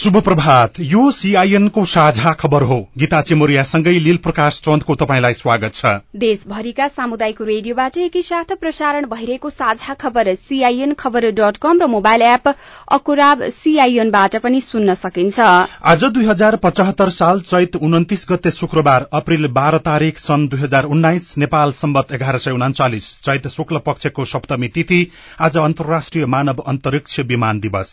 शुभ प्रभात यो सीआईएनको साझा खबर हो। गीता चिमोरियासँगै लील प्रकाश चन्दको तपाईँलाई स्वागत छ। देशभरिका सामुदायिक रेडियोबाट एकैसाथ प्रसारण भइरहेको साझा खबर सीआईएन खबर डट कम र मोबाइल एप अकुराब सीआईएनबाट पनि सुन्न सकिन्छ। आज दुई हजार पचहत्तर साल चैत उन्तिस गते शुक्रबार अप्रेल बाह्र तारीक सन् दुई हजार उन्नाइस नेपाल सम्बत एघार सय उनाचालिस चैत शुक्ल पक्षको सप्तमी तिथि आज अन्तर्राष्ट्रिय मानव अन्तरिक्ष विमान दिवस।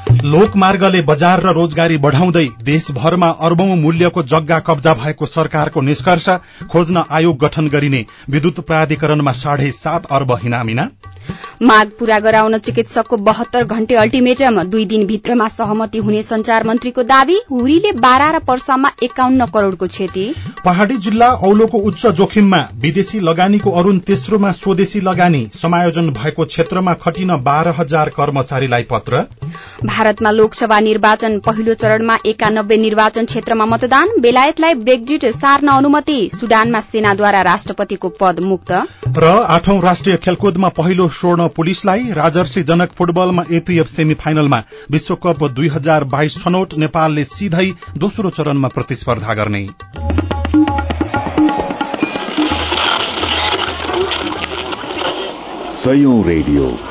लोकमार्गले बजार र रोजगारी बढ़ाउँदै देशभरमा अर्बौं मूल्यको जग्गा कब्जा भएको सरकारको निष्कर्ष खोज्न आयोग गठन गरिने विद्युत प्राधिकरणमा साढे सात अर्ब हिनामिना। माग पूरा गराउन चिकित्सकको बहत्तर घण्टे अल्टिमेटम दुई दिनभित्रमा सहमति हुने संचार मन्त्रीको दावी हुरीले बाह्र र पर्सामा एकाउन्न करोड़को क्षति। पहाड़ी जिल्ला औलोको उच्च जोखिममा विदेशी लगानीको अरूण तेस्रोमा स्वदेशी लगानी समायोजन भएको क्षेत्रमा खटिन बाह्र हजार कर्मचारीलाई पत्र। भारतमा लोकसभा निर्वाचन पहिलो चरणमा एकानब्बे निर्वाचन क्षेत्रमा मतदान बेलायतलाई ब्रेक्जिट सार्न अनुमति सुडानमा सेनाद्वारा राष्ट्रपतिको पद मुक्त। र आठौं राष्ट्रिय खेलकुदमा पहिलो स्वर्ण पुलिसलाई राजर्षी जनक फुटबलमा एपीएफ सेमी फाइनलमा विश्वकप दुई हजार बाइस छनौट नेपालले सिधै दोस्रो चरणमा प्रतिस्पर्धा गर्ने। रेडियो।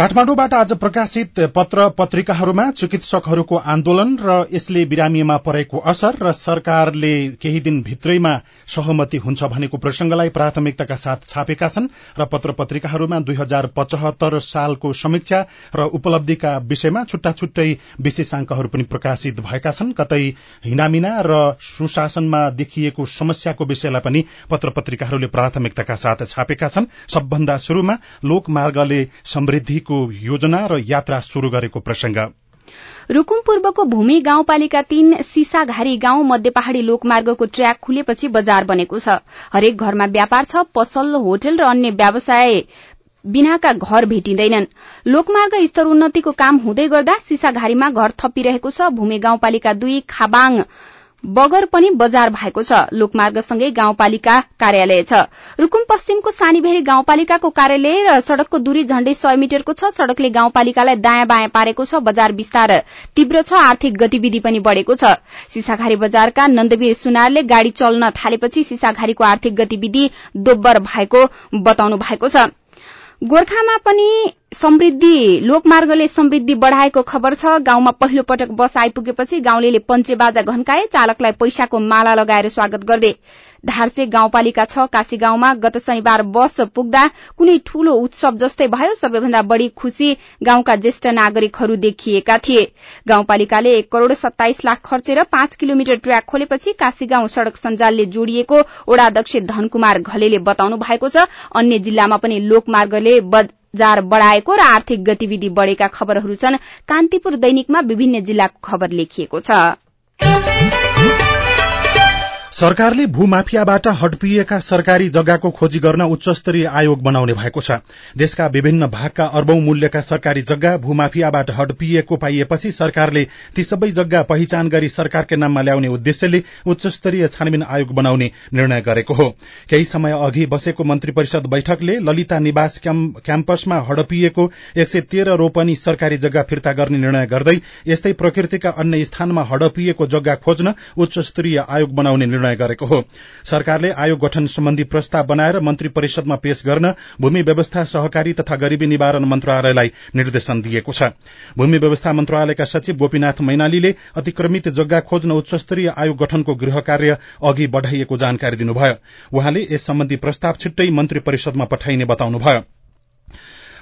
काठमाडौँबाट आज प्रकाशित पत्र पत्रिकाहरूमा चिकित्सकहरूको आन्दोलन र यसले बिरामीमा परेको असर र सरकारले केही दिन भित्रैमा सहमति हुन्छ भनेको प्रसंगलाई प्राथमिकताका साथ छापेका छन् र पत्र पत्रिकाहरूमा दुई हजार पचहत्तर सालको समीक्षा र उपलब्धिका विषयमा छुट्टा छुट्टै विशेषांकहरू पनि प्रकाशित भएका छन्। कतै हिनामिना र सुशासनमा देखिएको समस्याको विषयलाई पनि पत्र पत्रिकाहरूले प्राथमिकताका साथ छापेका छन्। सबभन्दा शुरूमा लोकमार्गले समृद्धिको योजना र यात्रा शुरू गरेको प्रसंग। रूकुम पूर्वको भूमि गाउँपालिका तीन सिसाघारी गाउँ मध्य पहाड़ी लोकमार्गको ट्र्याक खुलेपछि बजार बनेको छ। हरेक घरमा व्यापार छ पसल होटल र अन्य व्यवसाय बिनाका घर भेटिँदैनन्। लोकमार्ग स्तर उन्नतिको काम हुँदै गर्दा सिसाघारीमा घर थपिरहेको छ। भूमि गाउँपालिका दुई खाबाङ बगर पनि बजार भएको छ। लोकमार्गसँगै गाउँपालिका कार्यालय छ। रूकुम पश्चिमको सानीभेरी गाउँपालिकाको कार्यालय र सड़कको दूरी झण्डै सय मिटरको छ। सड़कले गाउँपालिकालाई दायाँ बायाँ पारेको छ। बजार विस्तार तीव्र छ। आर्थिक गतिविधि पनि बढ़ेको छ। सिसाघारी बजारका नन्दवीर सुनारले गाड़ी चल्न थालेपछि सिसाघारीको आर्थिक गतिविधि दोब्बर भएको बताउनु भएको छ। गोर्खामा पनि समृद्धि लोकमार्गले समृद्धि बढ़ाएको खबर छ। गाउँमा पहिलो पटक बस आइपुगेपछि गाउँले पञ्चेबाजा घन्काए। चालकलाई पैसाको माला लगाएर स्वागत गर्दै धार्से गाउँपालिका छ काशी गाउँमा गत शनिबार बस पुग्दा कुनै ठूलो उत्सव जस्तै भयो। सबैभन्दा बढ़ी खुशी गाउँका ज्येष्ठ नागरिकहरू देखिएका थिए। गाउँपालिकाले एक करोड़ सत्ताइस लाख खर्चेर पाँच किलोमिटर ट्र्याक खोलेपछि काशी गाउँ सड़क सञ्जालले जोडिएको ओडाध्यक्ष धनकुमार घलेले बताउनु भएको छ। अन्य जिल्लामा पनि लोकमार्गले बजार बढ़ाएको र आर्थिक गतिविधि बढ़ेका खबरहरू छन् कान्तिपुर दैनिकमा विभिन्न जिल्लाको खबर लेखिएको छ। सरकारले भूमाफियाबाट हडपिएका सरकारी जग्गाको खोजी गर्न उच्च स्तरीय आयोग बनाउने भएको छ। देशका विभिन्न भागका अर्बौं मूल्यका सरकारी जग्गा भूमाफियाबाट हडपिएको पाइएपछि सरकारले ती सबै जग्गा पहिचान गरी सरकारकै नाममा ल्याउने उद्देश्यले उच्च स्तरीय छानबिन आयोग बनाउने निर्णय गरेको हो। केही समय अघि बसेको मन्त्री परिषद बैठकले ललिता निवास क्याम्पसमा हडपिएको एक सय तेह्र रोपनी सरकारी जग्गा फिर्ता गर्ने निर्णय गर्दै यस्तै प्रकृतिका अन्य स्थानमा हडपिएको जग्गा खोज्न उच्च स्तरीय आयोग बनाउने निर्णय गरेको हो। सरकारले आयोग गठन सम्बन्धी प्रस्ताव बनाएर मन्त्री परिषदमा पेश गर्न भूमि व्यवस्था सहकारी तथा गरीबी निवारण मन्त्रालयलाई निर्देशन दिएको छ। भूमि व्यवस्था मन्त्रालयका सचिव गोपीनाथ मैनालीले अतिक्रमित जग्गा खोज्न उच्च स्तरीय आयोग गठनको गृह कार्य अघि बढ़ाइएको जानकारी दिनुभयो। उहाँले यस सम्बन्धी प्रस्ताव छिट्टै मन्त्री परिषदमा पठाइने बताउनुभयो।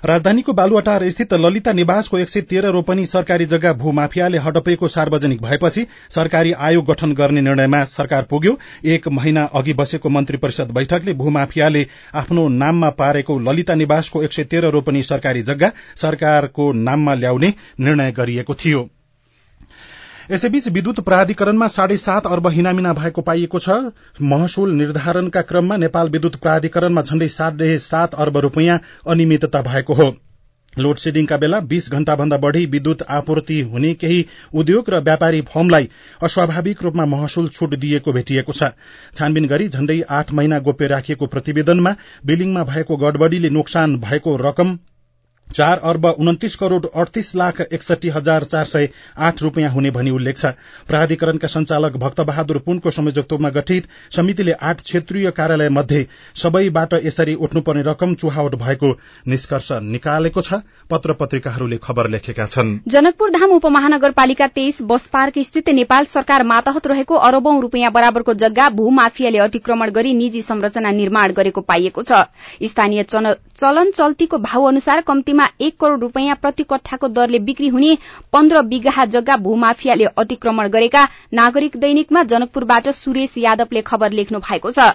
राजधानीको बालुवाटार स्थित ललिता निवासको एक सय तेह्र रोपनी सरकारी जग्गा भूमाफियाले हडपेको सार्वजनिक भएपछि सरकारी आयोग गठन गर्ने निर्णयमा सरकार पुग्यो। एक महिना अघि बसेको मन्त्री परिषद बैठकले भूमाफियाले आफ्नो नाममा पारेको ललिता निवासको एक सय तेह्र रोपनी सरकारी जग्गा सरकारको नाममा ल्याउने निर्णय गरिएको थियो। यसैबीच विद्युत प्राधिकरणमा साढे सात अर्ब हिनामिना भएको पाइएको छ। महसुल निर्धारणका क्रममा नेपाल विद्युत प्राधिकरणमा झण्डै साढे सात अर्ब रूपियाँ अनियमितता भएको हो। लोड सेडिङका बेला बीस घण्टा भन्दा बढ़ी विद्युत आपूर्ति हुने केही उद्योग र व्यापारी फर्मलाई अस्वाभाविक रूपमा महसुल छूट दिएको भेटिएको छ। छानबिन गरी झण्डै आठ महिना गोप्य राखिएको प्रतिवेदनमा बिलिङमा भएको गडबड़ीले नोक्सान भएको रकम चार अर्ब उन्तिस करोड़ अडतिस लाख एकसठी हजार चार सय आठ रूपियाँ हुने भनी उल्लेख छ। प्राधिकरणका संचालक भक्त बहादुर पुनको संयोजकत्वमा गठित समितिले आठ क्षेत्रीय कार्यालय मध्ये सबैबाट यसरी उठ्नुपर्ने रकम चुहावट भएको निष्कर्ष निकालेको छ पत्र पत्रिकाहरूले खबर लेखेका छन्। जनकपुर धाम उपमहानगरपालिका तेइस बस पार्क स्थित नेपाल सरकार मातहत रहेको अरबौं रूपियाँ बराबरको जग्गा भूमाफियाले अतिक्रमण गरी निजी संरचना निर्माण गरेको पाइएको छ। स्थानीय चलन चल्तीको भाव अनुसार कम्ती मा एक करोड़ रूपियाँ प्रति कट्ठाको दरले बिक्री हुने पन्ध्र बिघा जग्गा भूमाफियाले अतिक्रमण गरेका नागरिक दैनिकमा जनकपुरबाट सुरेश यादवले खबर लेख्नु भएको छ।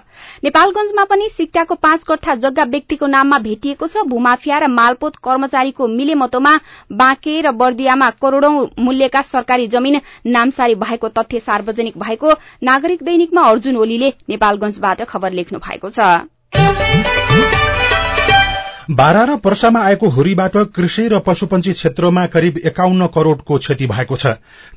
नेपालगंजमा पनि सिक्टाको पाँच कट्ठा जग्गा व्यक्तिको नाममा भेटिएको छ। भूमाफिया र मालपोत कर्मचारीको मिलेमतोमा बाँके र बर्दियामा करोड़ौं मूल्यका सरकारी जमीन नामसारी भएको तथ्य सार्वजनिक भएको नागरिक दैनिकमा अर्जुन ओलीले नेपालगंजबाट खबर लेख्नु भएको छ। बारा र पर्सामा आएको हुरीबाट कृषि र पशुपन्छी क्षेत्रमा करिब एकाउन्न करोड़को क्षति भएको छ।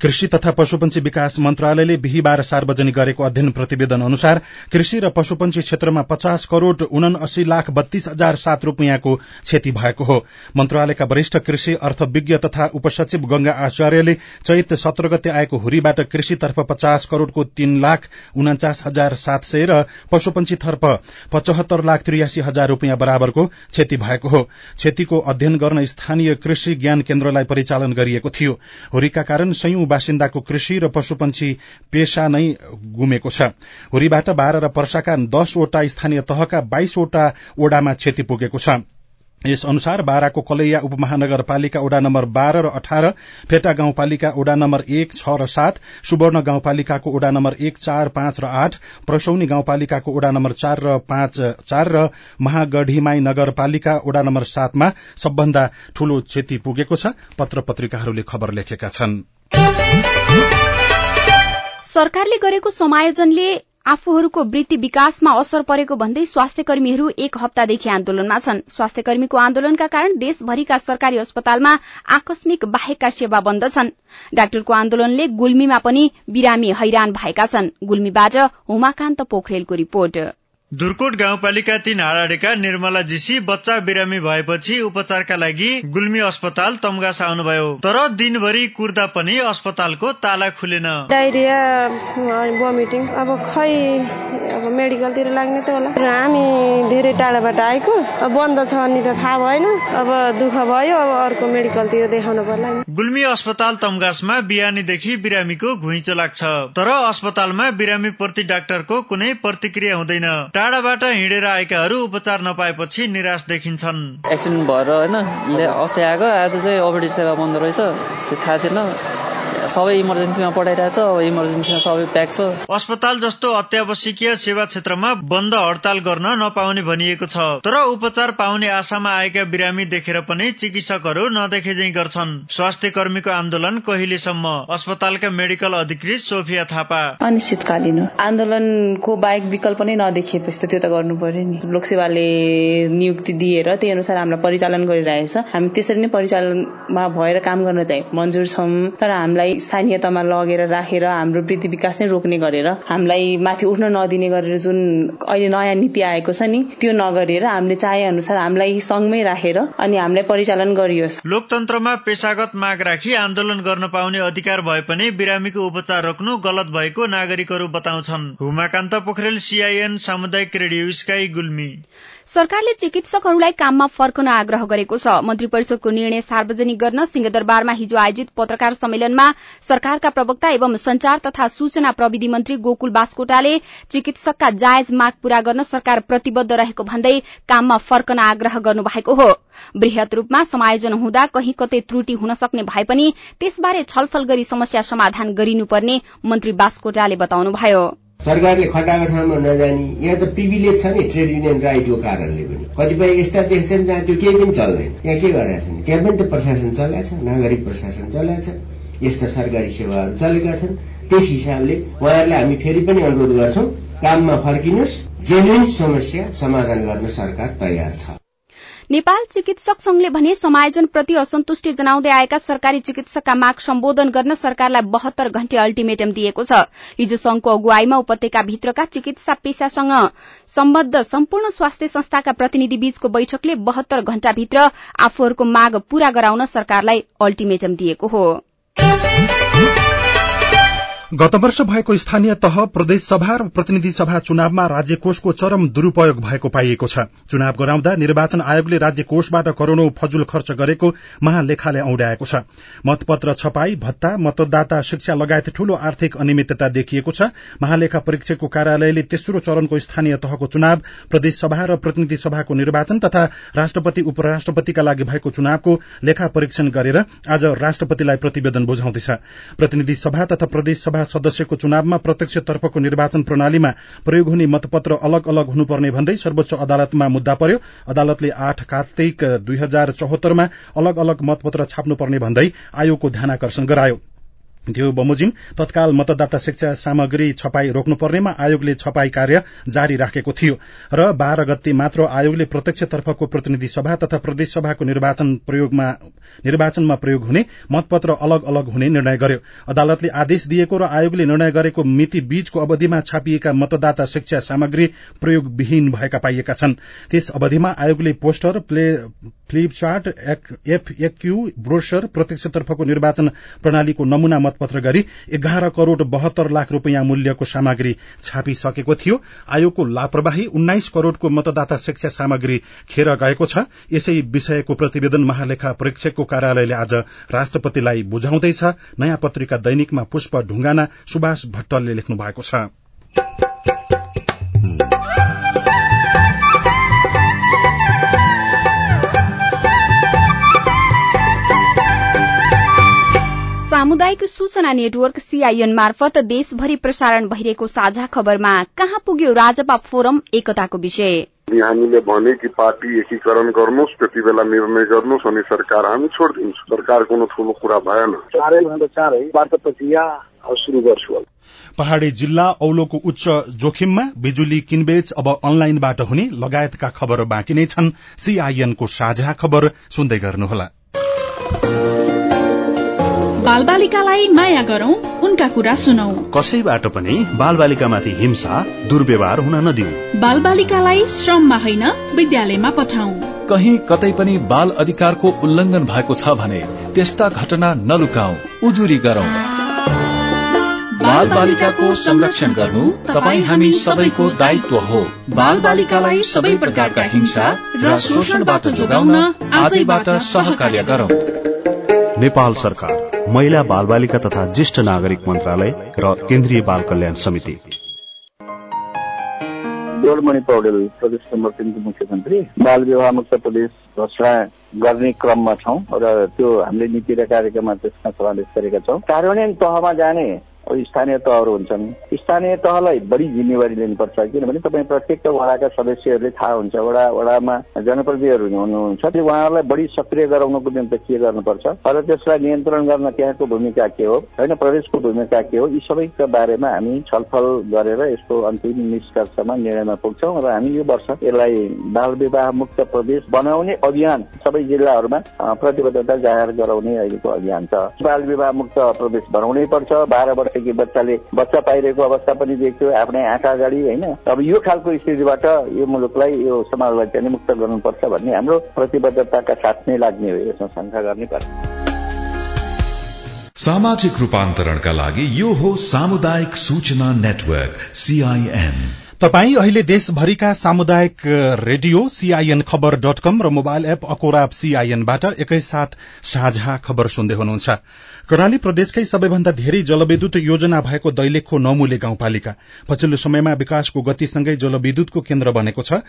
कृषि तथा पशुपन्छी विकास मन्त्रालयले बिहिबार सार्वजनिक गरेको अध्ययन प्रतिवेदन अनुसार कृषि र पशुपन्छी क्षेत्रमा पचास करोड़ उना अस्सी लाख बत्तीस हजार सात रूपियाँको क्षति भएको हो। मन्त्रालयका वरिष्ठ कृषि अर्थविज्ञ तथा उपसचिव गंगा आचार्यले चैत सत्र गते आएको हुरीबाट कृषितर्फ पचास करोड़को तीन लाख उनाचास हजार सात सय र पशुपन्छीतर्फ पचहत्तर लाख त्रियासी हजार रूपियाँ बराबरको क्षति भएको हो। क्षतिको अध्ययन गर्न स्थानीय कृषि ज्ञान केन्द्रलाई परिचालन गरिएको थियो। हुरीका कारण सयौं बासिन्दाको कृषि र पशुपन्छी पेशा नै गुमेको छ। हुरीबाट बाह्र र पर्साका दसवटा स्थानीय तहका बाइसवटा ओडामा क्षति पुगेको छ। यस अनुसार बाराको कलैया उपमहानगरपालिका ओडा नम्बर बाह्र र अठार फेटा गाउँपालिका ओडा नम्बर एक छ र सात सुवर्ण गाउँपालिकाको ओडा नम्बर एक चार पाँच र आठ प्रसौनी गाउँपालिकाको ओडा नम्बर चार र पाँच चार र महागढीमाई नगरपालिका ओडा नम्बर सातमा सबभन्दा ठूलो क्षति पुगेको छ पत्र पत्रिकाहरूले खबर लेखेका छन्। सरकारले गरेको समायोजनले आफूहरूको वृत्ति विकासमा असर परेको भन्दै स्वास्थ्य कर्मीहरू एक हप्तादेखि आन्दोलनमा छन्। स्वास्थ्य कर्मीको आन्दोलनका कारण देशभरिका सरकारी अस्पतालमा आकस्मिक बाहेकका सेवा बन्द छन्। डाक्टरको आन्दोलनले गुल्मीमा पनि बिरामी हैरान भएका छन्। गुल्मीबाट उमाकान्त पोखरेलको रिपोर्ट। दुर्कोट गाउँपालिका तीन हाडाडेका निर्मला जीसी बच्चा बिरामी भएपछि उपचारका लागि गुल्मी अस्पताल तमगास आउनुभयो। तर दिनभरि कुर्दा पनि अस्पतालको ताला खुलेन। डाइरिया भमिटिङ अब खै अब मेडिकलतिर लाग्ने त होला। हामी धेरै टाढाबाट आएको बन्द छ अनि त थाहा भएन। अब दुःख भयो अब अर्को मेडिकलतिर देखाउनु पर्ला। गुल्मी अस्पताल तमगासमा बिहानीदेखि बिरामीको घुइँचो लाग्छ। तर अस्पतालमा बिरामी प्रति डाक्टरको कुनै प्रतिक्रिया हुँदैन। टाढाबाट हिँडेर आएकाहरू उपचार नपाएपछि निराश देखिन्छन्। एक्सिडेन्ट भएर होइन अस्ति आएको आज चाहिँ सेवा बन्द रहेछ त्यो थाहा थिएन। सबै इमर्जेन्सीमा पठाइरहेछ अब इमर्जेन्सीमा सबै प्याक छ। अस्पताल जस्तो अत्यावश्यकीय सेवा क्षेत्रमा बन्द हडताल गर्न नपाउने भनिएको छ। तर उपचार पाउने आशामा आएका बिरामी देखेर पनि चिकित्सकहरू नदेखे गर्छन्। स्वास्थ्य कर्मीको आन्दोलन कहिलेसम्म? अस्पतालका मेडिकल अधिकृत सोफिया थापा। अनिश्चितकालीन आन्दोलनको बाहेक विकल्प नै नदेखिएपछि त त्यो त गर्नु पर्यो नि। लोकसेवाले नियुक्ति दिएर त्यही अनुसार हामीलाई परिचालन गरिरहेछ। हामी त्यसरी नै परिचालनमा भएर काम गर्न चाहिँ मन्जुर छौँ। तर हामीलाई स्थानीय तहमा लगेर राखेर हाम्रो वृद्धि विकास नै रोक्ने गरेर हामीलाई माथि उठ्न नदिने गरेर जुन अहिले नयाँ नीति आएको छ नि त्यो नगरेर हामीले चाहे अनुसार हामीलाई सँगमै राखेर अनि हामीलाई परिचालन गरियोस्। लोकतन्त्रमा पेसागत माग राखी आन्दोलन गर्न पाउने अधिकार भए पनि बिरामीको उपचार रोक्नु गलत भएको नागरिकहरू बताउँछन्। हुमाकान्त पोखरेल सीआईएन सामुदायिक रेडियो स्काई गुल्मी। सरकारले चिकित्सकहरूलाई काममा फर्कन आग्रह गरेको छ। मन्त्री परिषदको निर्णय सार्वजनिक गर्न सिंहदरबारमा हिजो आयोजित पत्रकार सम्मेलनमा सरकारका प्रवक्ता एवं संचार तथा सूचना प्रविधि मन्त्री गोकुल बास्कोटाले चिकित्सकका जायज माग पूरा गर्न सरकार प्रतिबद्ध रहेको भन्दै काममा फर्कन आग्रह गर्नुभएको हो। वृहत रूपमा समायोजन हुँदा कही कतै त्रुटि हुन सक्ने भए पनि त्यसबारे छलफल गरी समस्या समाधान गरिनुपर्ने मन्त्री बास्कोटाले बताउनुभयो। सरकारले खटाएको ठाउँमा नजाने यहाँ त प्रिभिलेज छ नि ट्रेड युनियन राइटको कारणले पनि। कतिपय यस्ता देश छन् जहाँ त्यो केही पनि चल्दैन। यहाँ के गरेका छन्? त्यहाँ पनि त प्रशासन चलेको छ नागरिक प्रशासन चलेको छ। यस्ता सरकारी सेवाहरू चलेका छन्। त्यस हिसाबले उहाँहरूले हामी फेरि पनि अनुरोध गर्छौँ काममा फर्किनुहोस्। जेन्युन समस्या समाधान गर्न सरकार तयार छ। नेपाल चिकित्सक संघले भने समायोजनप्रति असन्तुष्टि जनाउँदै आएका सरकारी चिकित्सकका माग सम्बोधन गर्न सरकारलाई बहत्तर घण्टे अल्टिमेटम दिएको छ। हिजो संघको अगुवाईमा उपत्यकाभित्रका चिकित्सा पेशासँग सम्बद्ध सम्पूर्ण स्वास्थ्य संस्थाका प्रतिनिधि बीचको बैठकले बहत्तर घण्टाभित्र आफूहरूको माग पूरा गराउन सरकारलाई अल्टिमेटम दिएको हो। गत वर्ष भएको स्थानीय तह प्रदेश सभा र प्रतिनिधि सभा चुनावमा राज्य कोषको चरम दुरूपयोग भएको पाइएको छ। चुनाव गराउँदा निर्वाचन आयोगले राज्य कोषबाट करोड़ौं फजुल खर्च गरेको महालेखाले औंड्याएको छ। मतपत्र छपाई भत्ता मतदाता शिक्षा लगायत ठूलो आर्थिक अनियमितता देखिएको छ। महालेखा परीक्षकको कार्यालयले तेस्रो चरणको स्थानीय तहको चुनाव प्रदेश सभा र प्रतिनिधि सभाको निर्वाचन तथा राष्ट्रपति उपराष्ट्रपतिका लागि भएको चुनावको लेखा परीक्षण गरेर आज राष्ट्रपतिलाई प्रतिवेदन बुझाउँदैछ। प्रतिनिधि सभा तथा प्रदेश सदस्यको चुनावमा प्रत्यक्ष तर्फको निर्वाचन प्रणालीमा प्रयोग हुने मतपत्र अलग अलग हुनुपर्ने भन्दै सर्वोच्च अदालतमा मुद्दा पर्यो। अदालतले आठ कार्तिक दुई हजार चौहत्तरमा अलग अलग मतपत्र छाप्नुपर्ने भन्दै आयोगको ध्यानकर्षण गरायो। त्यो बमोजिम तत्काल मतदाता शिक्षा सामग्री छपाई रोक्नुपर्नेमा आयोगले छपाई कार्य जारी राखेको थियो र बाह्र गते मात्र आयोगले प्रत्यक्ष तर्फको प्रतिनिधि सभा तथा प्रदेश सभाको निर्वाचनमा प्रयोग हुने मतपत्र अलग अलग हुने निर्णय गर्यो। अदालतले आदेश दिएको र आयोगले निर्णय गरेको मिति बीचको अवधिमा छापिएका मतदाता शिक्षा सामग्री प्रयोगविहीन भएका पाइएका छन्। त्यस अवधिमा आयोगले पोस्टर फ्लिपचार्ट एफएक्यू ब्रोशर प्रत्यक्षतर्फको निर्वाचन प्रणालीको नमूना मतपत्र गरी एघार करोड़ बहत्तर लाख रूपियाँ मूल्यको सामग्री छापिसकेको थियो। आयोगको लापरवाही उन्नाइस करोड़को मतदाता शिक्षा सामग्री खेर गएको छ। यसै विषयको प्रतिवेदन महालेखा परीक्षकको कार्यालयले आज राष्ट्रपतिलाई बुझाउँदैछ। नयाँ पत्रिका दैनिकमा पुष्प ढुङ्गाना सुभाष भट्टलले लेख्नु भएको छ। सामुदायिक सूचना नेटवर्क सीआईएन मार्फत देशभरि प्रसारण भइरहेको साझा खबरमा कहाँ पुग्यो राजपा फोरम एकताको विषय। हामीले भने कि पार्टी एकीकरण गर्नुहोस् त्यति बेला निर्णय गर्नुहोस् अनि सरकार हामी छोडिदिन्छौँ। सरकार कुनै ठुलो कुरा भएन। चाँडै भन्दा चाँडै वार्ता प्रक्रिया शुरू गर्छु पहाड़ी जिल्ला औलोको उच्च जोखिममा बिजुली किनबेच अब अनलाइनबाट हुने लगायतका खबर बाँकी नै छन्। सीआईएनको साझा खबर सुन्दै गर्नुहोला। बाल बालिकालाई माया गरौं उनका कुरा सुनौ। कसैबाट पनि बाल बालिकामाथि हिंसा दुर्व्यवहार हुन नदिऊ बाल बालिकालाई श्रममा होइन विद्यालयमा पठाउ। कहीँ कतै पनि बाल अधिकारको उल्लंघन भएको छ भने त्यस्ता घटना नलुकाऊ उजुरी गरौं। बाल बालिकाको संरक्षण गर्नु तपाईँ हामी सबैको दायित्व हो। बाल बालिकालाई सबै प्रकारका हिंसा र शोषणबाट जोगाउन आजैबाट सहकार्य गरौं। नेपाल सरकार महिला बाल बालिका तथा ज्येष्ठ नागरिक मन्त्रालय र केन्द्रीय बाल कल्याण समिति। देवलमणि पौडेल प्रदेश नम्बर तिनको मुख्यमन्त्री बाल विवाह मुक्त प्रदेश घोषणा गर्ने क्रममा छौँ र त्यो हामीले नीति र कार्यक्रममा त्यसमा समावेश गरेका छौँ। कार्यान्वयन तहमा जाने स्थानीय तहहरू हुन्छन्। स्थानीय तहलाई बढी जिम्मेवारी लिनुपर्छ किनभने तपाईँ प्रत्येक वडाका सदस्यहरूले थाहा हुन्छ वडा वडामा जनप्रतिनिधिहरू हुनुहुन्छ त्यो उहाँहरूलाई बढी सक्रिय गराउनको निम्ति के गर्नुपर्छ? र त्यसलाई नियन्त्रण गर्न त्यहाँको भूमिका के हो? होइन प्रदेशको भूमिका के हो? यी सबैका बारेमा हामी छलफल गरेर यसको अन्तिम निष्कर्षमा निर्णयमा पुग्छौँ र हामी यो वर्ष यसलाई बाल विवाह मुक्त प्रदेश बनाउने अभियान सबै जिल्लाहरूमा प्रतिबद्धता जाहेर गराउने अहिलेको अभियान छ। बाल विवाह मुक्त प्रदेश बनाउनै पर्छ बाह्र वर्षकी बच्चाले बच्चा पाइरहेको अवस्था पनि देख्यो आफ्नै आँखा अगाडि होइन? अब यो खालको स्थितिबाट यो मुलुकलाई यो समाजलाई चाहिँ मुक्त गर्नुपर्छ भन्ने हाम्रो प्रतिबद्धताका साथ नै लाग्ने हो यसमा शङ्का गर्ने पर्छ। सामाजिक रूपान्तरणका लागि यो हो सामुदायिक सूचना नेटवर्क सीआईएन तपाई अहिले देशभरिका सामुदायिक radio CIN Khabar dot com र मोबाइल एप अकोराब सीआईएनबाट एकैसाथ साझा खबर सुन्दै हुनुहुन्छ। कर्णाली प्रदेशकै सबैभन्दा धेरै जलविद्युत योजना भएको दैलेखको नौमुले गाउँपालिका। पछिल्लो समयमा विकासको गतिसँगै जलविद्युतको केन्द्र बनेको छ।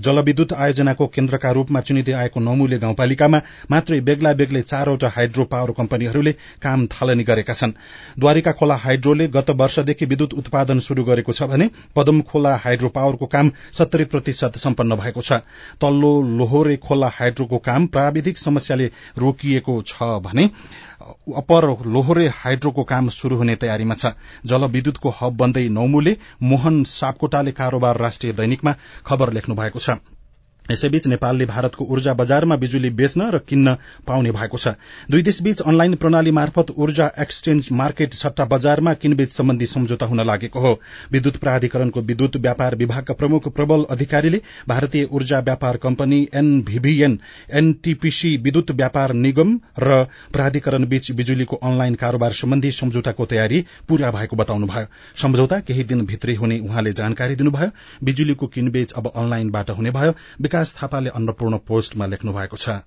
जलविद्युत आयोजनाको केन्द्रका रूपमा चुनिँदै आएको नौमुले गाउँपालिकामा मात्रै बेग्ला बेग्लै चारवटा हाइड्रो पावर कम्पनीहरूले काम थालनी गरेका छन्। द्वारिका खोला हाइड्रोले गत वर्षदेखि विद्युत उत्पादन शुरू गरेको छ भने पदम खोला हाइड्रो पावरको काम सत्तरी प्रतिशत सम्पन्न भएको छ। तल्लो लोहोरे खोला हाइड्रोको काम प्राविधिक समस्याले रोकिएको छ भने अप्पर लोहोरे हाइड्रोको काम शुरू हुने तयारीमा छ। जलविद्युतको हब बन्दै नौमुले मोहन सापकोटाले कारोबार राष्ट्रिय दैनिकमा खबर लेख्नु भएको छ। यसैबीच नेपालले भारतको ऊर्जा बजारमा बिजुली बेच्न र किन्न पाउने भएको छ। दुई देशबीच अनलाइन प्रणाली मार्फत ऊर्जा एक्सचेन्ज मार्केट सट्टा बजारमा किनबेच सम्बन्धी सम्झौता हुन लागेको हो। विद्युत प्राधिकरणको विद्युत व्यापार विभागका प्रमुख प्रबल अधिकारीले भारतीय ऊर्जा व्यापार कम्पनी एनभीभीएन एनटीपीसी विद्युत व्यापार निगम र प्राधिकरण बीच बिजुलीको अनलाइन कारोबार सम्बन्धी सम्झौताको तयारी पूरा भएको बताउनुभयो। सम्झौता केही दिन भित्रै हुने उहाँले जानकारी दिनुभयो। बिजुलीको किनबेच अब अनलाइनबाट हुने भयो। विकास थापाले अन्नपूर्ण पोस्टमा लेख्नु भएको छ।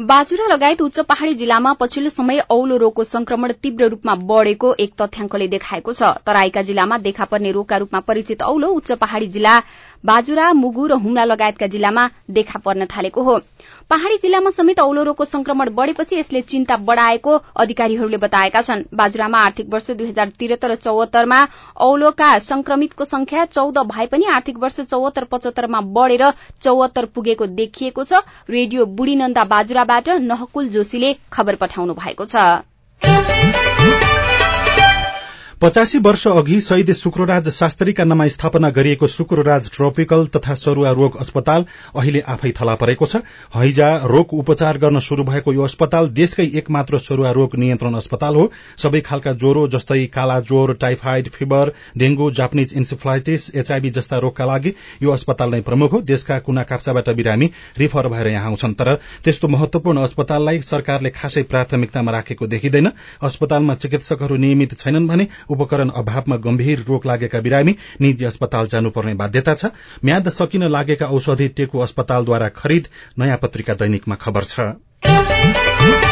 बाजुरा लगायत उच्च पहाड़ी जिल्लामा पछिल्लो समय औलो रोगको संक्रमण तीव्र रूपमा बढ़ेको एक तथ्याङ्कले देखाएको छ। तराईका जिल्लामा देखा पर्ने रोगका रूपमा परिचित औलो उच्च पहाड़ी जिल्ला बाजुरा मुगु र हुम्ला लगायतका जिल्लामा देखा पर्न थालेको हो। पहाड़ी जिल्लामा समेत औलो रोगको संक्रमण बढ़ेपछि यसले चिन्ता बढ़ाएको अधिकारीहरूले बताएका छन्। बाजुरामा आर्थिक वर्ष दुई हजार त्रिहत्तर चौहत्तरमा औलोका संक्रमितको संख्या चौध भए पनि आर्थिक वर्ष चौहत्तर पचहत्तरमा बढ़ेर चौहत्तर पुगेको देखिएको छ। रेडियो बुढीनन्दा बाजुराबाट नहकुल जोशीले खबर पठाउनु भएको छ। पचासी वर्ष अघि शहीद शुक्रराज शास्त्रीका नाममा स्थापना गरिएको शुक्रराज ट्रोपिकल तथा सरूवा रोग अस्पताल अहिले आफै थला परेको छ। हैजा रोग उपचार गर्न शुरू भएको यो अस्पताल देशकै एकमात्र सरूवा रोग नियन्त्रण अस्पताल हो। सबै खालका ज्वरो जस्तै काला ज्वर typhoid fever dengue Japanese encephalitis HIV जस्ता रोगका लागि यो अस्पताल नै प्रमुख हो। देशका कुना काप्चाबाट बिरामी रिफर भएर यहाँ आउँछन्। तर त्यस्तो महत्वपूर्ण अस्पताललाई सरकारले खासै प्राथमिकतामा राखेको देखिँदैन। अस्पतालमा चिकित्सकहरू नियमित छैनन् भने उपकरण अभावमा गम्भीर रोग लागेका बिरामी निजी अस्पताल जानुपर्ने बाध्यता छ। म्याद सकिन लागेका औषधि टेकु अस्पतालद्वारा खरिद नयाँ पत्रिका दैनिकमा खबर छ।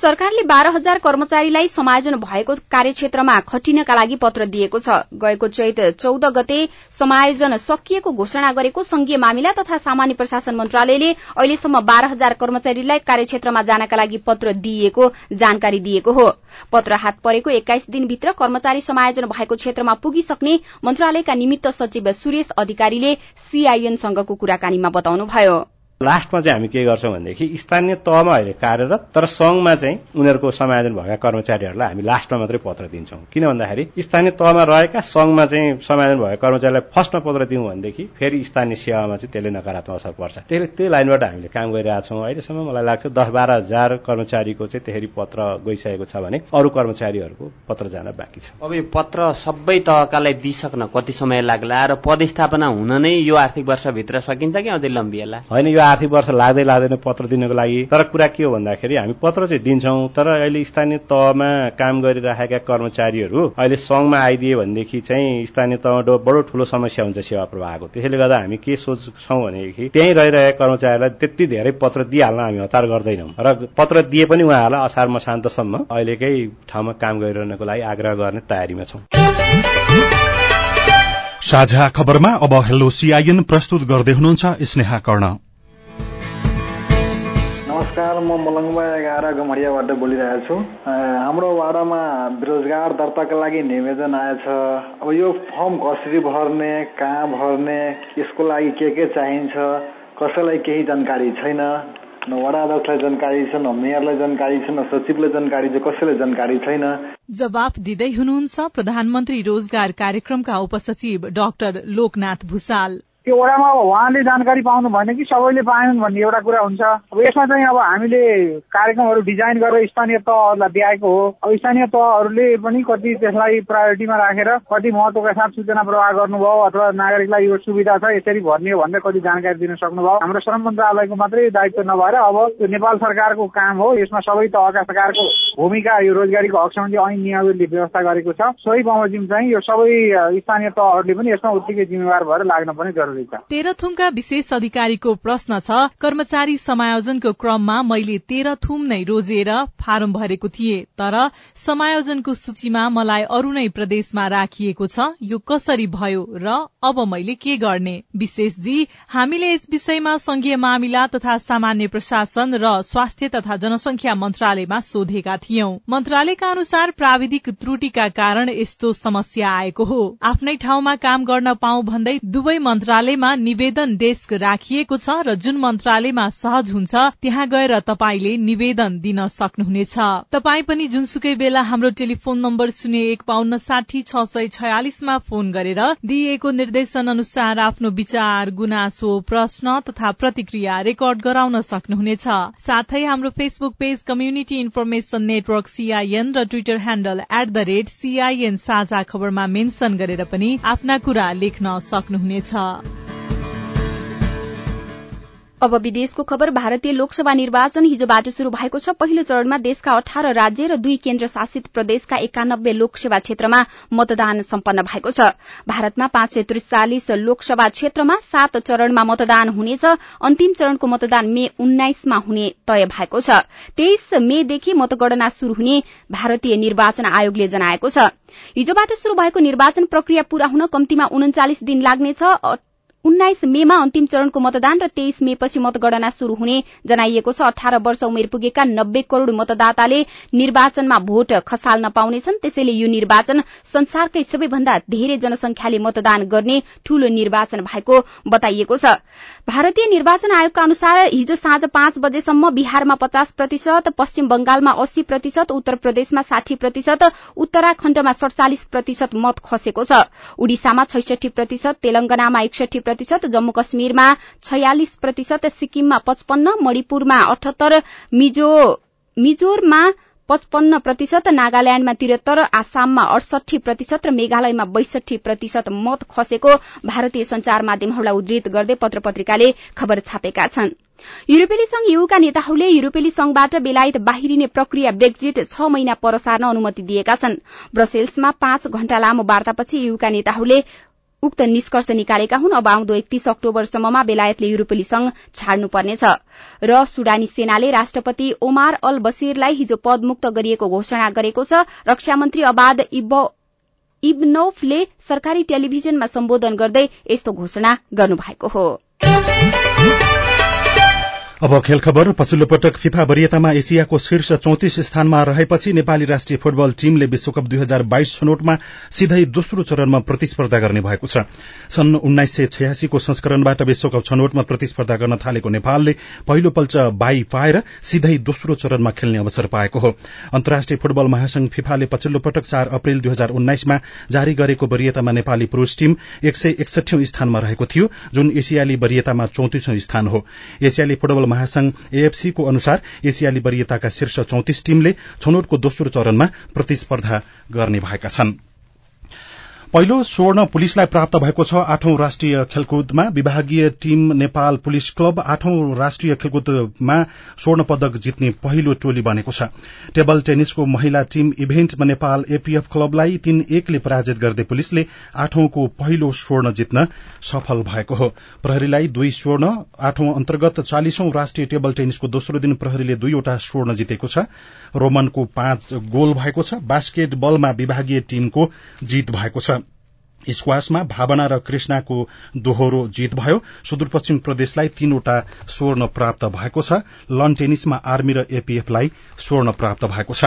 सरकारले बाह्र हजार कर्मचारीलाई समायोजन भएको कार्यक्षेत्रमा खटिनका लागि पत्र दिएको छ। गएको चैत चौध गते समायोजन सकिएको घोषणा गरेको संघीय मामिला तथा सामान्य प्रशासन मन्त्रालयले अहिलेसम्म बाह्र हजार कर्मचारीलाई कार्यक्षेत्रमा जानका लागि पत्र दिइएको जानकारी दिएको हो। पत्र हात परेको एक्काइस दिनभित्र कर्मचारी समायोजन भएको क्षेत्रमा पुगिसक्ने मन्त्रालयका निमित्त सचिव सुरेश अधिकारीले सीआईएनसँगको कुराकानीमा बताउनुभयो। लास्टमा चाहिँ हामी के गर्छौँ भनेदेखि स्थानीय तहमा अहिले कार्यरत तर संघमा चाहिँ उनीहरूको समायोजन भएका कर्मचारीहरूलाई हामी लास्टमा मात्रै पत्र दिन्छौँ। किन भन्दाखेरि स्थानीय तहमा रहेका संघमा चाहिँ समायोजन भएका कर्मचारीलाई फर्स्टमा पत्र दिउँ भनेदेखि फेरि स्थानीय सेवामा चाहिँ त्यसले नकारात्मक असर पर्छ। त्यसले त्यो लाइनबाट हामीले काम गरिरहेका छौँ अहिलेसम्म मलाई लाग्छ दस बाह्र हजार कर्मचारीको चाहिँ त्यसरी पत्र गइसकेको छ भने अरू कर्मचारीहरूको पत्र जान बाँकी छ। अब यो पत्र सबै तहकालाई दिइसक्न कति समय लाग्ला र पदस्थापना हुन नै यो आर्थिक वर्षभित्र सकिन्छ कि अझै लम्बिएला? होइन यो आर्थिक वर्ष लाग्दै लाग्दैन पत्र दिनको लागि। तर कुरा के हो भन्दाखेरि हामी पत्र चाहिँ दिन्छौँ तर अहिले स्थानीय तहमा काम गरिरहेका कर्मचारीहरू अहिले सङ्घमा आइदिए भनेदेखि चाहिँ स्थानीय तहमा बडो ठुलो समस्या हुन्छ सेवा प्रवाहको। त्यसैले गर्दा हामी के सोच्छौँ भनेदेखि त्यहीँ रहिरहेका कर्मचारीलाई त्यति धेरै पत्र दिइहाल्न हामी हतार गर्दैनौँ। र पत्र दिए पनि उहाँहरूलाई असार मसान्तसम्म अहिलेकै ठाउँमा काम गरिरहनको लागि आग्रह गर्ने तयारीमा छौँ। साझा खबरमा अब हेलो सीआईएन प्रस्तुत गर्दै हुनुहुन्छ स्नेहा कर्ण। नमस्कार म मलङ्गवा एघार गमडियाबाट बोलिरहेको छु। हाम्रो वाडामा बेरोजगार दर्ताका लागि निवेदन आएछ। अब यो फर्म कसरी भर्ने कहाँ भर्ने यसको लागि के के चाहिन्छ कसैलाई केही जानकारी छैन न वडा अध्यक्षलाई जानकारी छ न मेयरलाई जानकारी छ न सचिवलाई जानकारी छ कसैलाई जानकारी छैन। जवाफ दिँदै हुनुहुन्छ प्रधानमन्त्री रोजगार कार्यक्रमका उपसचिव डाक्टर लोकनाथ भूषाल त्यो वडामा उहाँले जानकारी पाउनु भने कि सबैले पाएनन् भन्ने एउटा कुरा हुन्छ। अब यसमा चाहिँ अब हामीले कार्यक्रमहरू डिजाइन गरेर स्थानीय तहहरूलाई दिएको हो। अब स्थानीय तहहरूले पनि कति त्यसलाई प्रायोरिटीमा राखेर कति महत्वका साथ सूचना प्रवाह गर्नुभयो अथवा नागरिकलाई यो सुविधा छ यसरी भर्ने भनेर कति जानकारी दिन सक्नुभयो। हाम्रो श्रम मन्त्रालयको मात्रै दायित्व नभएर अब त्यो नेपाल सरकारको काम हो। यसमा सबै तहका सरकारको भूमिका यो रोजगारीको हक सम्बन्धी ऐन नियमले व्यवस्था गरेको छ। सोही बमोजिम चाहिँ यो सबै स्थानीय तहहरूले पनि यसमा उत्तिकै जिम्मेवार भएर लाग्न पनि जरुरी तेह्रथुमका विशेष अधिकारीको प्रश्न छ कर्मचारी समायोजनको क्रममा मैले तेह्रथुम नै रोजेर फारम भरेको थिए तर समायोजनको सूचीमा मलाई अरू नै प्रदेशमा राखिएको छ यो कसरी भयो र अब मैले के गर्ने? विशेषजी हामीले यस विषयमा संघीय मामिला तथा सामान्य प्रशासन र स्वास्थ्य तथा जनसंख्या मन्त्रालयमा सोधेका थियौं। मन्त्रालयका अनुसार प्राविधिक त्रुटिका कारण यस्तो समस्या आएको हो। आफ्नै ठाउँमा काम गर्न पाऊ भन्दै दुवै मन्त्रालयमा निवेदन डेस्क राखिएको छ र जुन मन्त्रालयमा सहज हुन्छ त्यहाँ गएर तपाईँले निवेदन दिन सक्नुहुनेछ। तपाई पनि जुनसुकै बेला हाम्रो टेलिफोन नम्बर शून्य एक पाउन्न साठी छ सय छयालिसमा फोन गरेर दिइएको निर्देशन अनुसार आफ्नो विचार गुनासो प्रश्न तथा प्रतिक्रिया रेकर्ड गराउन सक्नुहुनेछ। साथै हाम्रो Facebook page community information network CIN र Twitter handle at the rate CIN साझा खबरमा मेन्सन गरेर पनि आफ्ना कुरा लेख्न सक्नुहुनेछ। अब विदेशको खबर भारतीय लोकसभा निर्वाचन हिजोबाट शुरू भएको छ। पहिलो चरणमा देशका अठार राज्य र दुई केन्द्र शासित प्रदेशका एकानब्बे लोकसभा क्षेत्रमा मतदान सम्पन्न भएको छ। भारतमा पाँच सय त्रिचालिस लोकसभा क्षेत्रमा सात चरणमा मतदान हुनेछ। अन्तिम चरणको मतदान मे उन्नाइसमा हुने तय भएको छ। तेइस मेदेखि मतगणना शुरू हुने भारतीय निर्वाचन आयोगले जनाएको छ। हिजोबाट शुरू भएको निर्वाचन प्रक्रिया पूरा हुन कम्तीमा उन्चालिस दिन लाग्नेछ। उन्नाइस मेमा अन्तिम चरणको मतदान र तेइस मे पछि मतगणना शुरू हुने जनाइएको छ। अठार वर्ष उमेर पुगेका नब्बे करोड़ मतदाताले निर्वाचनमा भोट खसाल्न पाउनेछन्। त्यसैले यो निर्वाचन संसारकै सबैभन्दा धेरै जनसंख्याले मतदान गर्ने ठूलो निर्वाचन भएको बताइएको छ। भारतीय निर्वाचन आयोगका अनुसार हिजो साँझ पाँच बजेसम्म बिहारमा पचास प्रतिशत पश्चिम बंगालमा अस्सी प्रतिशत उत्तर प्रदेशमा साठी प्रतिशत उत्तराखण्डमा सड़चालिस प्रतिशत मत खसेको छ। उड़िसामा छैसठी प्रतिशत तेलंगानामा एकसठी प्रतिशत जम्मू कश्मीरमा छयालिस प्रतिशत सिक्किममा पचपन्न मणिपुरमा अठहत्तर मिजोरमा पचपन्न प्रतिशत नागाल्याण्डमा त्रिहत्तर आसाममा अडसठी प्रतिशत र मेघालयमा बैसठी प्रतिशत मत खसेको भारतीय संचार माध्यमहरूलाई उद्धृत गर्दै पत्र पत्रिकाले खबर छापेका छन्। युरोपेली संघ यूका नेताहरूले युरोपेली संघबाट बेलायत बाहिरिने प्रक्रिया ब्रेक्जिट छ महिना पर सार्न अनुमति दिएका छन्। ब्रसेल्समा पाँच घण्टा लामो वार्तापछि यूका नेताहरूले उक्त निष्कर्ष निकालेका हुन्। अब आउँदो एकतीस अक्टोबरसम्ममा बेलायतले युरोपेली संघ छाड्नुपर्नेछ। र सुडानी सेनाले राष्ट्रपति ओमार अल बशीरलाई हिजो पदमुक्त गरिएको घोषणा गरेको छ। रक्षा मन्त्री अबाद इब्नौफले सरकारी टेलिभिजनमा सम्बोधन गर्दै यस्तो घोषणा गर्नुभएको हो। अब खेल खबर पछिल्लो पटक फिफा वरियतामा एसियाको शीर्ष चौतिस स्थानमा रहेपछि नेपाली राष्ट्रिय फुटबल टीमले विश्वकप दुई हजार बाइस छनौटमा सिधै दोस्रो चरणमा प्रतिस्पर्धा गर्ने भएको छ। सन् उन्नाइस सय छयासीको संस्करणबाट विश्वकप छनौटमा प्रतिस्पर्धा गर्न थालेको नेपालले पहिलो पल्ट बाई पाएर सिधै दोस्रो चरणमा खेल्ने अवसर पाएको हो। अन्तर्राष्ट्रिय फुटबल महासंघ फिफाले पछिल्लो पटक चार अप्रेल दुई हजार उन्नाइसमा जारी गरेको वरियतामा नेपाली पुरूष टीम एक सय स्थानमा रहेको थियो जुन एसियाली वरियतामा चौतिसौं स्थान हो। एसियाली फुटबल महासंघ एएफसी को अनुसार एसियाली वरियताका शीर्ष चौतिस टीमले छनौटको दोस्रो चरणमा प्रतिस्पर्धा गर्ने भएका छन्। पहिलो स्वर्ण पुलिसलाई प्राप्त भएको छ आठौं राष्ट्रिय खेलकुदमा। विभागीय टीम नेपाल पुलिस क्लब आठौं राष्ट्रिय खेलकुदमा स्वर्ण पदक जित्ने पहिलो टोली बनेको छ। टेबल टेनिसको महिला टीम इभेन्टमा नेपाल एपीएफ क्लबलाई तीन एकले पराजित गर्दै पुलिसले आठौंको पहिलो स्वर्ण जित्न सफल भएको हो। प्रहरीलाई दुई स्वर्ण आठौं अन्तर्गत चालिसौं राष्ट्रिय टेबल टेनिसको दोस्रो दिन प्रहरीले दुईवटा स्वर्ण जितेको छ। रोमनको पाँच गोल भएको छ। बास्केट बलमा विभागीय टीमको जित भएको छ। स्क्वासमा भावना र कृष्णाको दोहोरो जित भयो। सुदूरपश्चिम प्रदेशलाई तीनवटा स्वर्ण प्राप्त भएको छ। लन टेनिसमा आर्मी र एपीएफलाई स्वर्ण प्राप्त भएको छ।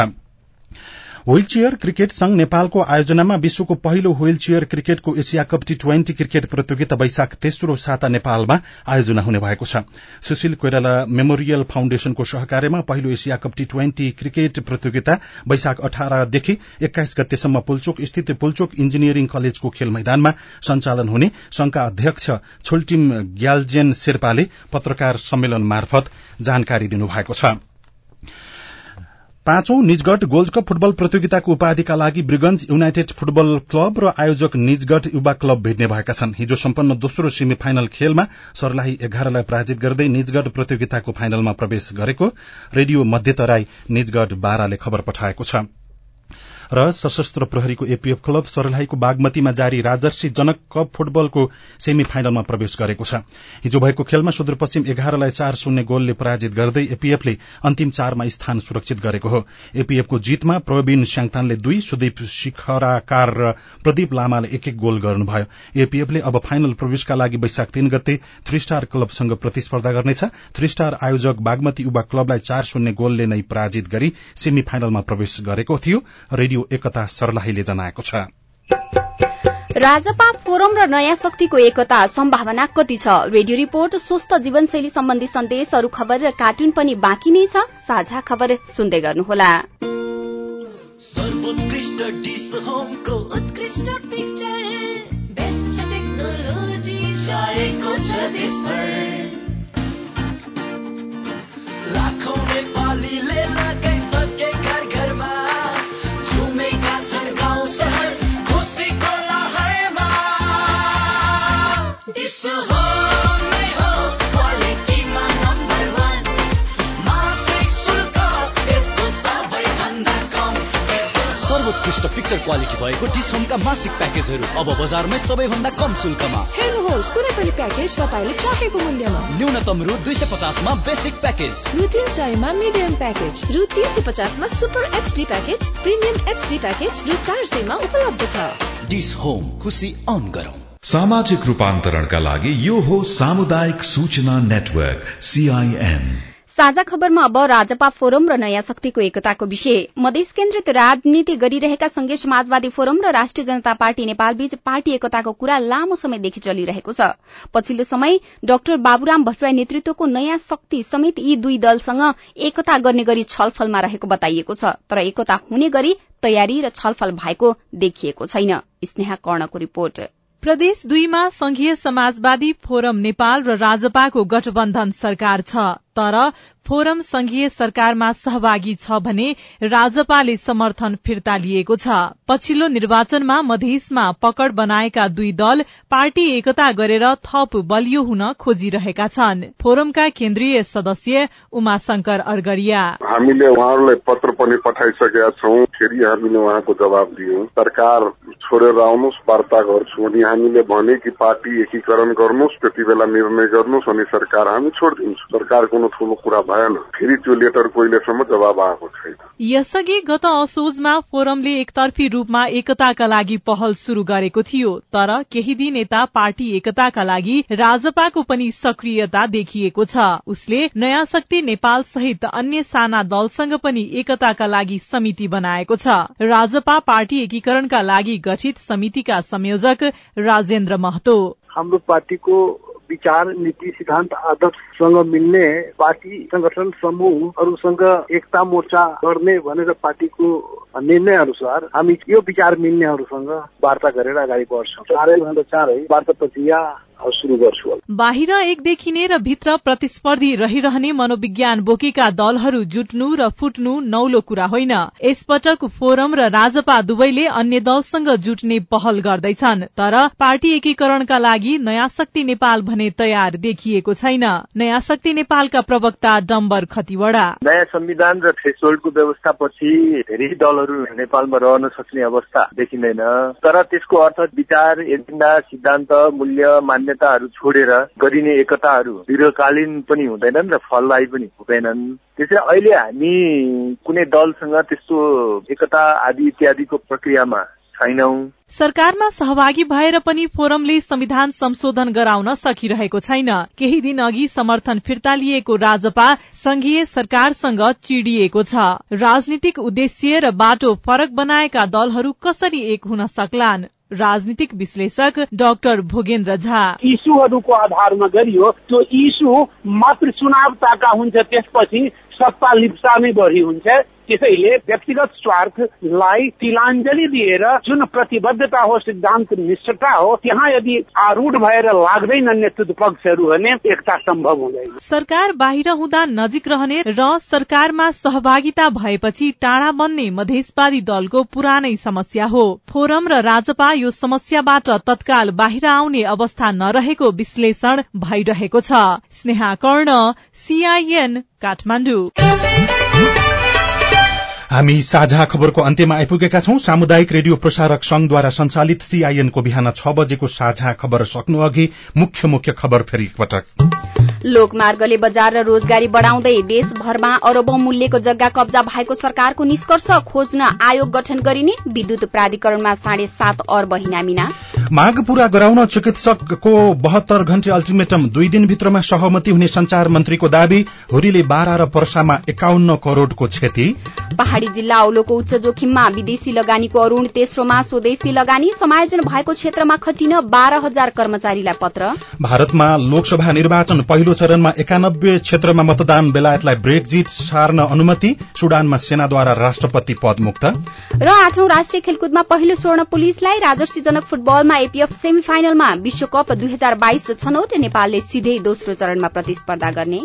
व्हील चेयर क्रिकेट संघ नेपालको आयोजनामा विश्वको पहिलो व्हील चेयर क्रिकेटको Asia cup T twenty cricket प्रतियोगिता वैशाख तेस्रो साता नेपालमा आयोजना हुने भएको छ। सुशील कोइराला मेमोरियल फाउन्डेशनको सहकार्यमा पहिलो Asia cup T twenty cricket प्रतियोगिता वैशाख अठारदेखि एक्काइस गतेसम्म पुल्चोक स्थित पुल्चोक इन्जिनियरिङ कलेजको खेल मैदानमा सञ्चालन हुने संघका अध्यक्ष छोल्टिम ग्याल्जेन शेर्पाले पत्रकार सम्मेलन मार्फत जानकारी दिनुभएको छ। पाँचौं निजगढ गोल्ड कप फुटबल प्रतियोगिताको उपाधिका लागि ब्रिगन्ज युनाइटेड फुटबल क्लब र आयोजक निजगढ युवा क्लब भेट्ने भएका छन्। हिजो सम्पन्न दोस्रो सेमी फाइनल खेलमा सर्लाही एघारलाई पराजित गर्दै निजगढ प्रतियोगिताको फाइनलमा प्रवेश गरेको रेडियो मध्यतराई निजगढ बाह्रले खबर पठाएको छ। र सशस्त्र प्रहरीको एपीएफ क्लब सरलाहीको बागमतीमा जारी राजर्षी जनक कप फुटबलको सेमी फाइनलमा प्रवेश गरेको छ। हिजो भएको खेलमा सुदूरपश्चिम एघारलाई चार शून्य गोलले पराजित गर्दै एपीएफले अन्तिम चारमा स्थान सुरक्षित गरेको हो। एपीएफको जितमा प्रवीण स्याङतानले दुई सुदीप शिखराकार र प्रदीप लामाले एक एक गोल गर्नुभयो। एपीएफले अब फाइनल प्रवेशका लागि वैशाख तीन गते थ्री स्टार क्लबसँग प्रतिस्पर्धा गर्नेछ। थ्री स्टार आयोजक बागमती युवा क्लबलाई चार शून्य गोलले नै पराजित गरी सेमी फाइनलमा प्रवेश गरेको थियो। रेडियो एकता सर्लाहीले जनाएको छ। राजपा फोरम र नयाँ शक्तिको एकता सम्भावना कति छ? रेडियो रिपोर्ट स्वस्थ जीवनशैली सम्बन्धी सन्देश अरू खबर र कार्टुन पनि बाँकी नै छ। साझा खबर सुन्दै गर्नुहोला। सर्वोत्कृष्ट पिक्चर क्वालिटी भएको डिसहोमका मासिक प्याकेजहरू अब बजारमै सबैभन्दा कम शुल्कमा। हेर्नुहोस् कुनै पनि प्याकेज तपाईँले चाहेको मूल्यमा। न्यूनतम रु दुई सय पचासमा बेसिक प्याकेज रु तीन सयमा मिडियम प्याकेज रु तीन सय पचासमा super HD package premium HD package रु चार सयमा उपलब्ध छ। डिस होम खुसी अन गरौँ। सामाजिक रूपान्तरणका लागि यो हो सामुदायिक सूचना नेटवर्क सीआईएन साझा खबरमा अब राजपा फोरम र नयाँ शक्तिको एकताको विषय। मधेस केन्द्रित राजनीति गरिरहेका संघीय समाजवादी फोरम र राष्ट्रिय जनता पार्टी नेपालबीच पार्टी एकताको कुरा लामो समयदेखि चलिरहेको छ। पछिल्लो समय डाक्टर बाबुराम भट्टराई नेतृत्वको नयाँ शक्ति समेत यी दुई दलसँग एकता गर्ने गरी छलफलमा रहेको बताइएको छ। तर एकता हुने गरी तयारी र छलफल भएको देखिएको छैन। स्नेहा कर्णको रिपोर्ट। प्रदेश दुईमा संघीय समाजवादी फोरम नेपाल र राजपाको गठबन्धन सरकार छ। तर फोरम संघीय सरकारमा सहभागी छ भने राजपाले समर्थन फिर्ता लिएको छ। पछिल्लो निर्वाचनमा मधेसमा पकड़ बनाएका दुई दल पार्टी एकता गरेर थप बलियो हुन खोजिरहेका छन्। फोरमका केन्द्रीय सदस्य उमाशंकर अर्गरिया। हामीले उहाँहरूलाई पत्र पनि पठाइसकेका छौँ। फेरि हामीले उहाँको जवाब दियौँ। सरकार छोडेर आउनुहोस् वार्ता गर्छु। अनि हामीले भने कि पार्टी एकीकरण गर्नुहोस् त्यति बेला निर्णय गर्नुहोस् अनि सरकार हामी छोडिदिन्छौँ। सरकार कुनै ठुलो कुरा भएन। फेरि त्यो लेटर कहिलेसम्म जवाब आएको छैन। यसअघि गत असोजमा फोरमले एकतर्फी रूपमा एकताका लागि पहल शुरू गरेको थियो तर केही दिन यता पार्टी एकताका लागि राजपाको पनि सक्रियता देखिएको छ। उसले नयाँ शक्ति नेपाल सहित अन्य साना दलसँग पनि एकताका लागि समिति बनाएको छ। राजपा पार्टी एकीकरणका लागि गठित समितिका संयोजक राजेन्द्र महतो। हाम्रो पार्टीको विचार नीति सिद्धान्त आदर्शसँग मिल्ने पार्टी संगठन समूहहरूसँग एकता मोर्चा गर्ने भनेर पार्टीको निर्णय अनुसार हामी यो विचार मिल्नेहरूसँग वार्ता गरेर अगाडि बढ्छौँ। चाँडैभन्दा चाँडै वार्ता प्रक्रिया गर्छु बाहिर एक देखिने र भित्र प्रतिस्पर्धी रहिरहने मनोविज्ञान बोकेका दलहरू जुट्नु र फुट्नु नौलो कुरा होइन। यसपटक फोरम र राजपा दुवैले अन्य दलसँग जुट्ने पहल गर्दैछन् तर पार्टी एकीकरणका लागि नयाँ शक्ति नेपाल भने तयार देखिएको छैन। नयाँ शक्ति नेपालका प्रवक्ता डम्बर खतिवड़ा। नयाँ संविधान र थ्रेसोल्डको व्यवस्थापछि धेरै दलहरू नेपालमा रहन सक्ने अवस्था देखिँदैन। तर त्यसको अर्थ विचार एजेन्डा सिद्धान्त मूल्य मान्यताहरू छोडेर गरिने एकताहरू दीर्घकालीन पनि हुँदैनन् र फलदायी पनि हुँदैनन्। त्यसै अहिले हामी कुनै दलसँग त्यस्तो एकता आदि इत्यादिको प्रक्रियामा छैनौं। सरकारमा सहभागी भएर पनि फोरमले संविधान संशोधन गराउन सकिरहेको छैन। केही दिन अघि समर्थन फिर्ता लिएको राजपा संघीय सरकारसँग चिडिएको छ। राजनीतिक उद्देश्य र बाटो फरक बनाएका दलहरू कसरी एक हुन सक्लान्? राजनीतिक विश्लेषक डाक्टर भोगेन्द्र झा। इस्युहरूको आधारमा गरियो त्यो इस्यु मात्र चुनावताका हुन्छ त्यसपछि सत्ता लिप्सा नै बढी हुन्छ। त्यसैले व्यक्तिगत स्वार्थलाई तिलाञ्जली दिएर जुन प्रतिबद्धता हो सिद्धान्त निष्ठता हो त्यहाँ यदि आरूढ भएर लाग्दैन नेतृत्व पक्षहरू भने एकता सम्भव हुँदैन। सरकार बाहिर हुँदा नजिक रहने र सरकारमा सहभागिता भएपछि टाढा बन्ने मधेसवादी दलको पुरानै समस्या हो। फोरम र राजपा यो समस्याबाट तत्काल बाहिर आउने अवस्था नरहेको विश्लेषण भइरहेको छ। स्नेहा कर्ण सीआईएन काठमाडौँ। हामी साझा खबरको अन्त्यमा आइपुगेका छौं। सामुदायिक रेडियो प्रसारक संघद्वारा संचालित सीआईएनको बिहान छ बजेको साझा खबर सक्नु अघि मुख्य मुख्य खबर फेरि पटक लोकमार्गले बजार र रोजगारी बढ़ाउँदै देशभरमा अरबौं मूल्यको जग्गा कब्जा भएको सरकारको निष्कर्ष खोज्न आयोग गठन गरिने विद्युत प्राधिकरणमा साढे सात अर्ब हिनामिना माग पूरा गराउन चिकित्सकको बहत्तर घण्टे अल्टिमेटम दुई दिनभित्रमा सहमति हुने संचार मन्त्रीको दावी हुरीले बाह्र र पर्सामा एकाउन्न करोड़को क्षति। पहाड़ी जिल्ला औलोको उच्च जोखिममा विदेशी लगानीको अरूण तेस्रोमा स्वदेशी लगानी समायोजन भएको क्षेत्रमा खटिन बाह्र हजार कर्मचारीलाई पत्र। भारतमा लोकसभा निर्वाचन पहिलो चरणमा एकानब्बे क्षेत्रमा मतदान बेलायतलाई ब्रेकजिट सार्न अनुमति सुडानमा सेनाद्वारा राष्ट्रपति पद मुक्त। र आठौं राष्ट्रिय खेलकुदमा पहिलो स्वर्ण पुलिसलाई राजर्षीजनक फुटबलमा एपीएफ सेमी फाइनलमा विश्वकप दुई हजार बाइस छनौट नेपालले सिधै दोस्रो चरणमा प्रतिस्पर्धा गर्ने।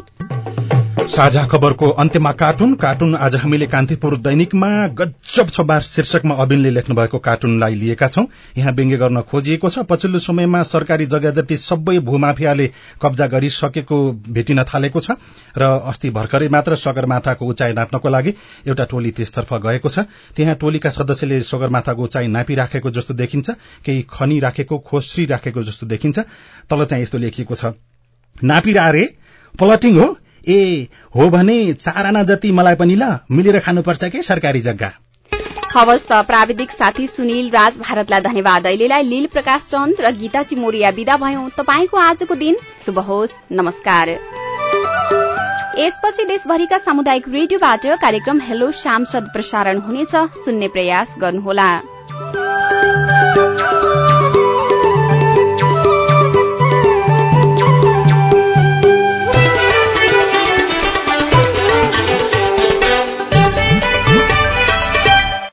साझा खबरको अन्त्यमा कार्टुन। कार्टुन आज हामीले कान्तिपुर दैनिकमा गजब छबार शीर्षकमा अबिनले लेख्नु भएको कार्टुनलाई लिएका छौं। यहाँ व्यङ्ग्य गर्न खोजिएको छ। पछिल्लो समयमा सरकारी जग्गा जति सबै भूमाफियाले कब्जा गरिसकेको भेटिन थालेको छ र अस्ति भर्खरै मात्र सगरमाथाको उचाइ नाप्नको लागि एउटा टोली त्यसतर्फ गएको छ। त्यहाँ टोलीका सदस्यले सगरमाथाको उचाइ नापिराखेको जस्तो देखिन्छ। केही खनी राखेको खोस्री राखेको जस्तो देखिन्छ। तल चाहिँ यस्तो लेखिएको छ। नापिरा रे पलटिङ हो। ए हो भने चार आना जति मलाई पनि ल मिलेर खानुपर्छ के सरकारी जग्गा? हवस् त प्राविधिक साथी सुनिल राज भारतलाई धन्यवाद। अहिलेलाई लील प्रकाश चन्द र गीता चिमोरिया विदा भयौं। तपाईँको आजको दिन शुभ होस्। नमस्कार। यसपछि देशभरिका सामुदायिक रेडियोबाट कार्यक्रम हेलो सांसद प्रसारण हुनेछ। सुन्ने प्रयास गर्नुहोला।